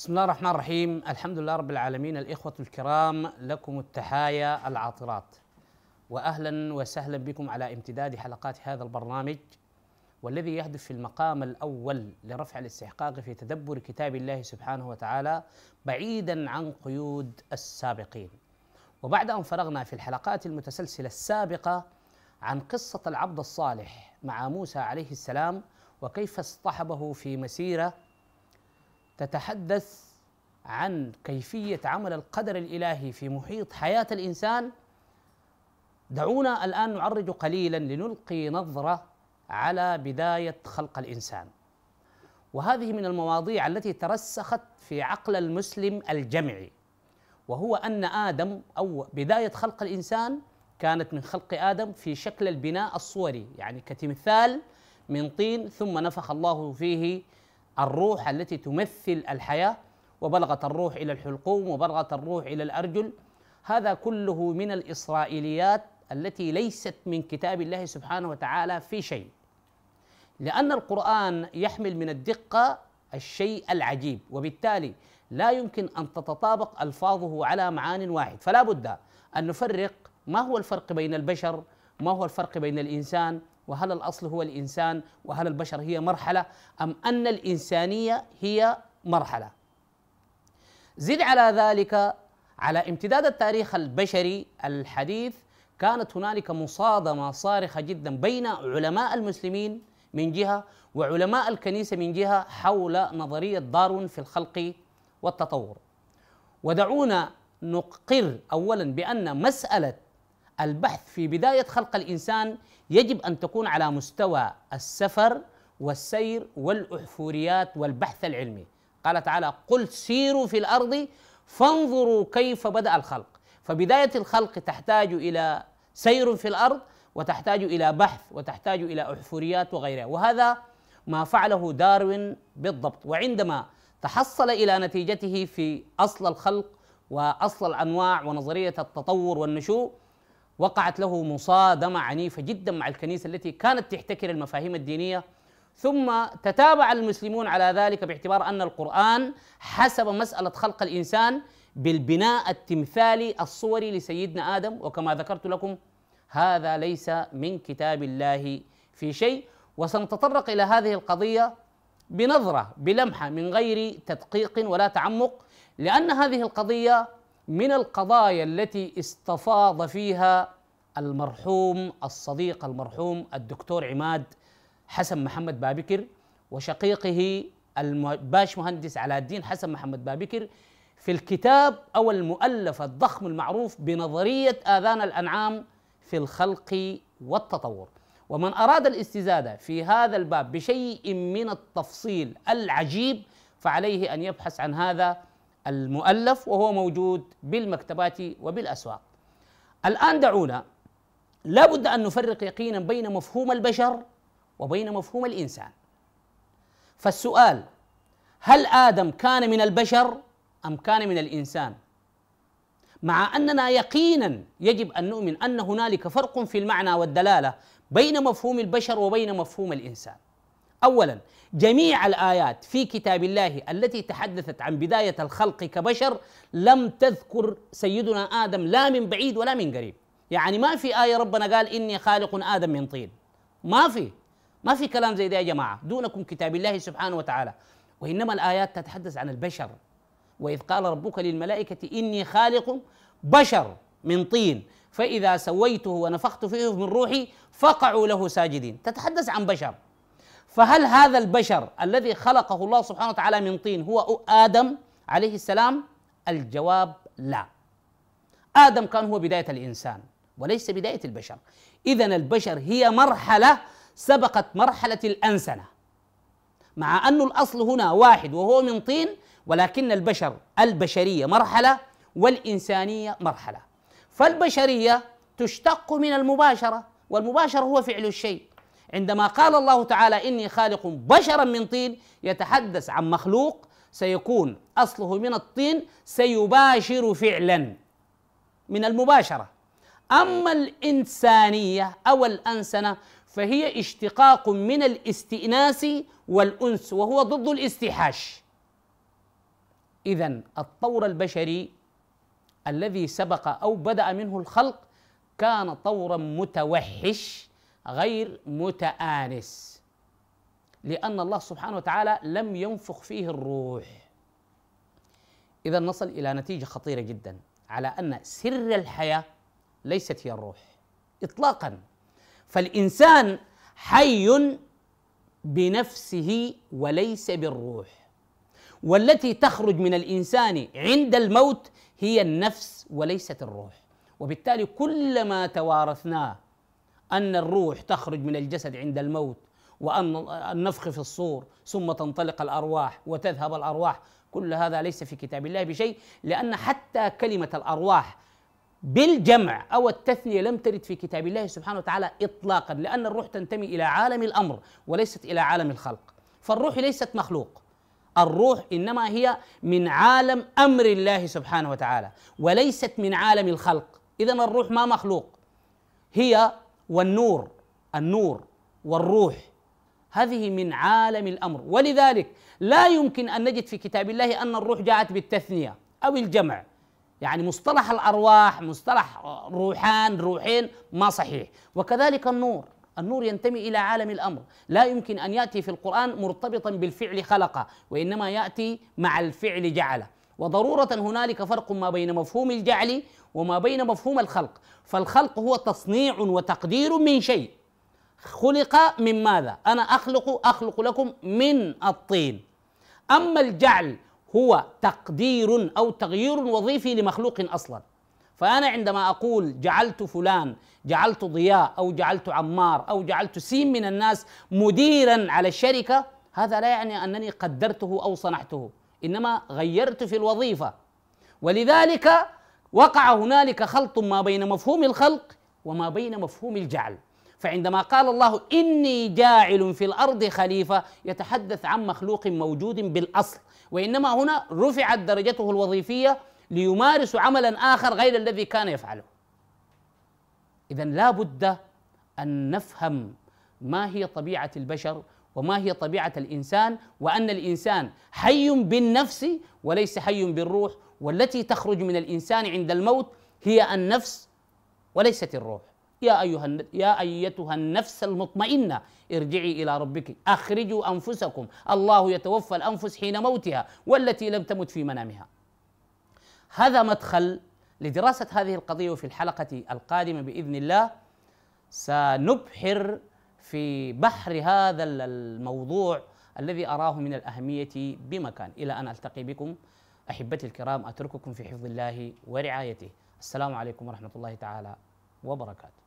بسم الله الرحمن الرحيم. الحمد لله رب العالمين. الإخوة الكرام لكم التحايا العاطرات. وأهلا وسهلا بكم على امتداد حلقات هذا البرنامج والذي يهدف في المقام الأول لرفع الاستحقاق في تدبر كتاب الله سبحانه وتعالى بعيدا عن قيود السابقين. وبعد أن فرغنا في الحلقات المتسلسلة السابقة عن قصة العبد الصالح مع موسى عليه السلام وكيف اصطحبه في مسيرة تتحدث عن كيفية عمل القدر الإلهي في محيط حياة الإنسان دعونا الآن نعرج قليلا لنلقي نظرة على بداية خلق الإنسان. وهذه من المواضيع التي ترسخت في عقل المسلم الجمعي وهو أن آدم أو بداية خلق الإنسان كانت من خلق آدم في شكل البناء الصوري يعني كتمثال من طين ثم نفخ الله فيه الروح التي تمثل الحياة وبلغت الروح إلى الحلقوم وبلغت الروح إلى الأرجل. هذا كله من الإسرائيليات التي ليست من كتاب الله سبحانه وتعالى في شيء. لأن القرآن يحمل من الدقة الشيء العجيب وبالتالي لا يمكن أن تتطابق ألفاظه على معان واحد. فلا بد أن نفرق ما هو الفرق بين البشر ما هو الفرق بين الإنسان وهل الأصل هو الإنسان وهل البشر هي مرحلة أم أن الإنسانية هي مرحلة؟ زد على ذلك على امتداد التاريخ البشري الحديث كانت هنالك مصادمة صارخة جدا بين علماء المسلمين من جهة وعلماء الكنيسة من جهة حول نظرية داروين في الخلق والتطور. ودعونا نقر اولا بأن مسألة البحث في بداية خلق الإنسان يجب أن تكون على مستوى السفر والسير والأحفوريات والبحث العلمي. قال تعالى قل سيروا في الأرض فانظروا كيف بدأ الخلق. فبداية الخلق تحتاج إلى سير في الأرض وتحتاج إلى بحث وتحتاج إلى أحفوريات وغيرها. وهذا ما فعله داروين بالضبط. وعندما تحصل إلى نتيجته في أصل الخلق وأصل الأنواع ونظرية التطور والنشوء وقعت له مصادمة عنيفة جدا مع الكنيسة التي كانت تحتكر المفاهيم الدينية. ثم تتابع المسلمون على ذلك باعتبار أن القرآن حسب مسألة خلق الإنسان بالبناء التمثالي الصوري لسيدنا آدم. وكما ذكرت لكم هذا ليس من كتاب الله في شيء. وسنتطرق إلى هذه القضية بنظرة بلمحة من غير تدقيق ولا تعمق لأن هذه القضية من القضايا التي استفاض فيها المرحوم الصديق المرحوم الدكتور عماد حسن محمد بابكر وشقيقه الباش مهندس علاء الدين حسن محمد بابكر في الكتاب أو المؤلف الضخم المعروف بنظرية آذان الأنعام في الخلق والتطور. ومن أراد الاستزادة في هذا الباب بشيء من التفصيل العجيب فعليه أن يبحث عن هذا المؤلف وهو موجود بالمكتبات وبالأسواق. الآن دعونا لابد أن نفرق يقينا بين مفهوم البشر وبين مفهوم الإنسان. فالسؤال هل آدم كان من البشر أم كان من الإنسان؟ مع أننا يقينا يجب أن نؤمن أن هنالك فرق في المعنى والدلالة بين مفهوم البشر وبين مفهوم الإنسان. اولا جميع الآيات في كتاب الله التي تحدثت عن بداية الخلق كبشر لم تذكر سيدنا آدم لا من بعيد ولا من قريب. يعني ما في آية ربنا قال إني خالق آدم من طين. ما في ما في كلام زي ده يا جماعة دونكم كتاب الله سبحانه وتعالى. وإنما الآيات تتحدث عن البشر. وإذ قال ربك للملائكة إني خالق بشر من طين فإذا سويته ونفخت فيه من روحي فقعوا له ساجدين. تتحدث عن بشر. فهل هذا البشر الذي خلقه الله سبحانه وتعالى من طين هو آدم عليه السلام؟ الجواب لا. آدم كان هو بداية الإنسان وليس بداية البشر. اذا البشر هي مرحلة سبقت مرحلة الأنسنة. مع أن الأصل هنا واحد وهو من طين ولكن البشر البشرية مرحلة والإنسانية مرحلة. فالبشرية تشتق من المباشرة والمباشرة هو فعل الشيء. عندما قال الله تعالى إني خالق بشرا من طين يتحدث عن مخلوق سيكون أصله من الطين سيباشر فعلا من المباشرة. أما الإنسانية أو الأنسنة فهي اشتقاق من الاستئناس والأنس وهو ضد الاستيحاش اذا الطور البشري الذي سبق أو بدأ منه الخلق كان طورا متوحش غير متآنس لأن الله سبحانه وتعالى لم ينفخ فيه الروح. إذا نصل إلى نتيجة خطيرة جدا على أن سر الحياة ليست هي الروح إطلاقا. فالإنسان حي بنفسه وليس بالروح. والتي تخرج من الإنسان عند الموت هي النفس وليست الروح. وبالتالي كلما توارثناه أن الروح تخرج من الجسد عند الموت وأن النفخ في الصور ثم تنطلق الأرواح وتذهب الأرواح. كل هذا ليس في كتاب الله بشيء لأن حتى كلمة الأرواح بالجمع أو التثنية لم ترد في كتاب الله سبحانه وتعالى إطلاقا لأن الروح تنتمي إلى عالم الأمر وليست إلى عالم الخلق. فالروح ليست مخلوق. الروح إنما هي من عالم أمر الله سبحانه وتعالى وليست من عالم الخلق. اذا الروح ما مخلوق. هي والنور النور والروح. هذه من عالم الأمر. ولذلك لا يمكن أن نجد في كتاب الله أن الروح جاءت بالتثنية أو الجمع. يعني مصطلح الأرواح مصطلح روحان روحين ما صحيح. وكذلك النور. النور ينتمي إلى عالم الأمر. لا يمكن أن يأتي في القرآن مرتبطا بالفعل خلق وإنما يأتي مع الفعل جعل وضرورة هنالك فرق ما بين مفهوم الجعل وما بين مفهوم الخلق. فالخلق هو تصنيع وتقدير من شيء. خلق من ماذا؟ أنا أخلق أخلق لكم من الطين. أما الجعل هو تقدير أو تغيير وظيفي لمخلوق أصلا. فأنا عندما أقول جعلت فلان جعلت ضياء أو جعلت عمار أو جعلت سين من الناس مديرا على الشركة هذا لا يعني أنني قدرته أو صنعته إنما غيرت في الوظيفة. ولذلك وقع هنالك خلط ما بين مفهوم الخلق وما بين مفهوم الجعل. فعندما قال الله إني جاعل في الأرض خليفة يتحدث عن مخلوق موجود بالأصل. وإنما هنا رفعت درجته الوظيفية ليمارس عملا آخر غير الذي كان يفعله. اذا لا بد أن نفهم ما هي طبيعة البشر وما هي طبيعة الإنسان وأن الإنسان حي بالنفس وليس حي بالروح والتي تخرج من الإنسان عند الموت هي النفس وليست الروح. يا أيها يا أيتها النفس المطمئنة ارجعي إلى ربك أخرجوا أنفسكم. الله يتوفى الأنفس حين موتها والتي لم تمت في منامها. هذا مدخل لدراسة هذه القضية وفي الحلقة القادمة بإذن الله. سنبحر في بحر هذا الموضوع الذي أراه من الأهمية بمكان. إلى أن ألتقي بكم. أحبتي الكرام أترككم في حفظ الله ورعايته. السلام عليكم ورحمة الله تعالى وبركاته.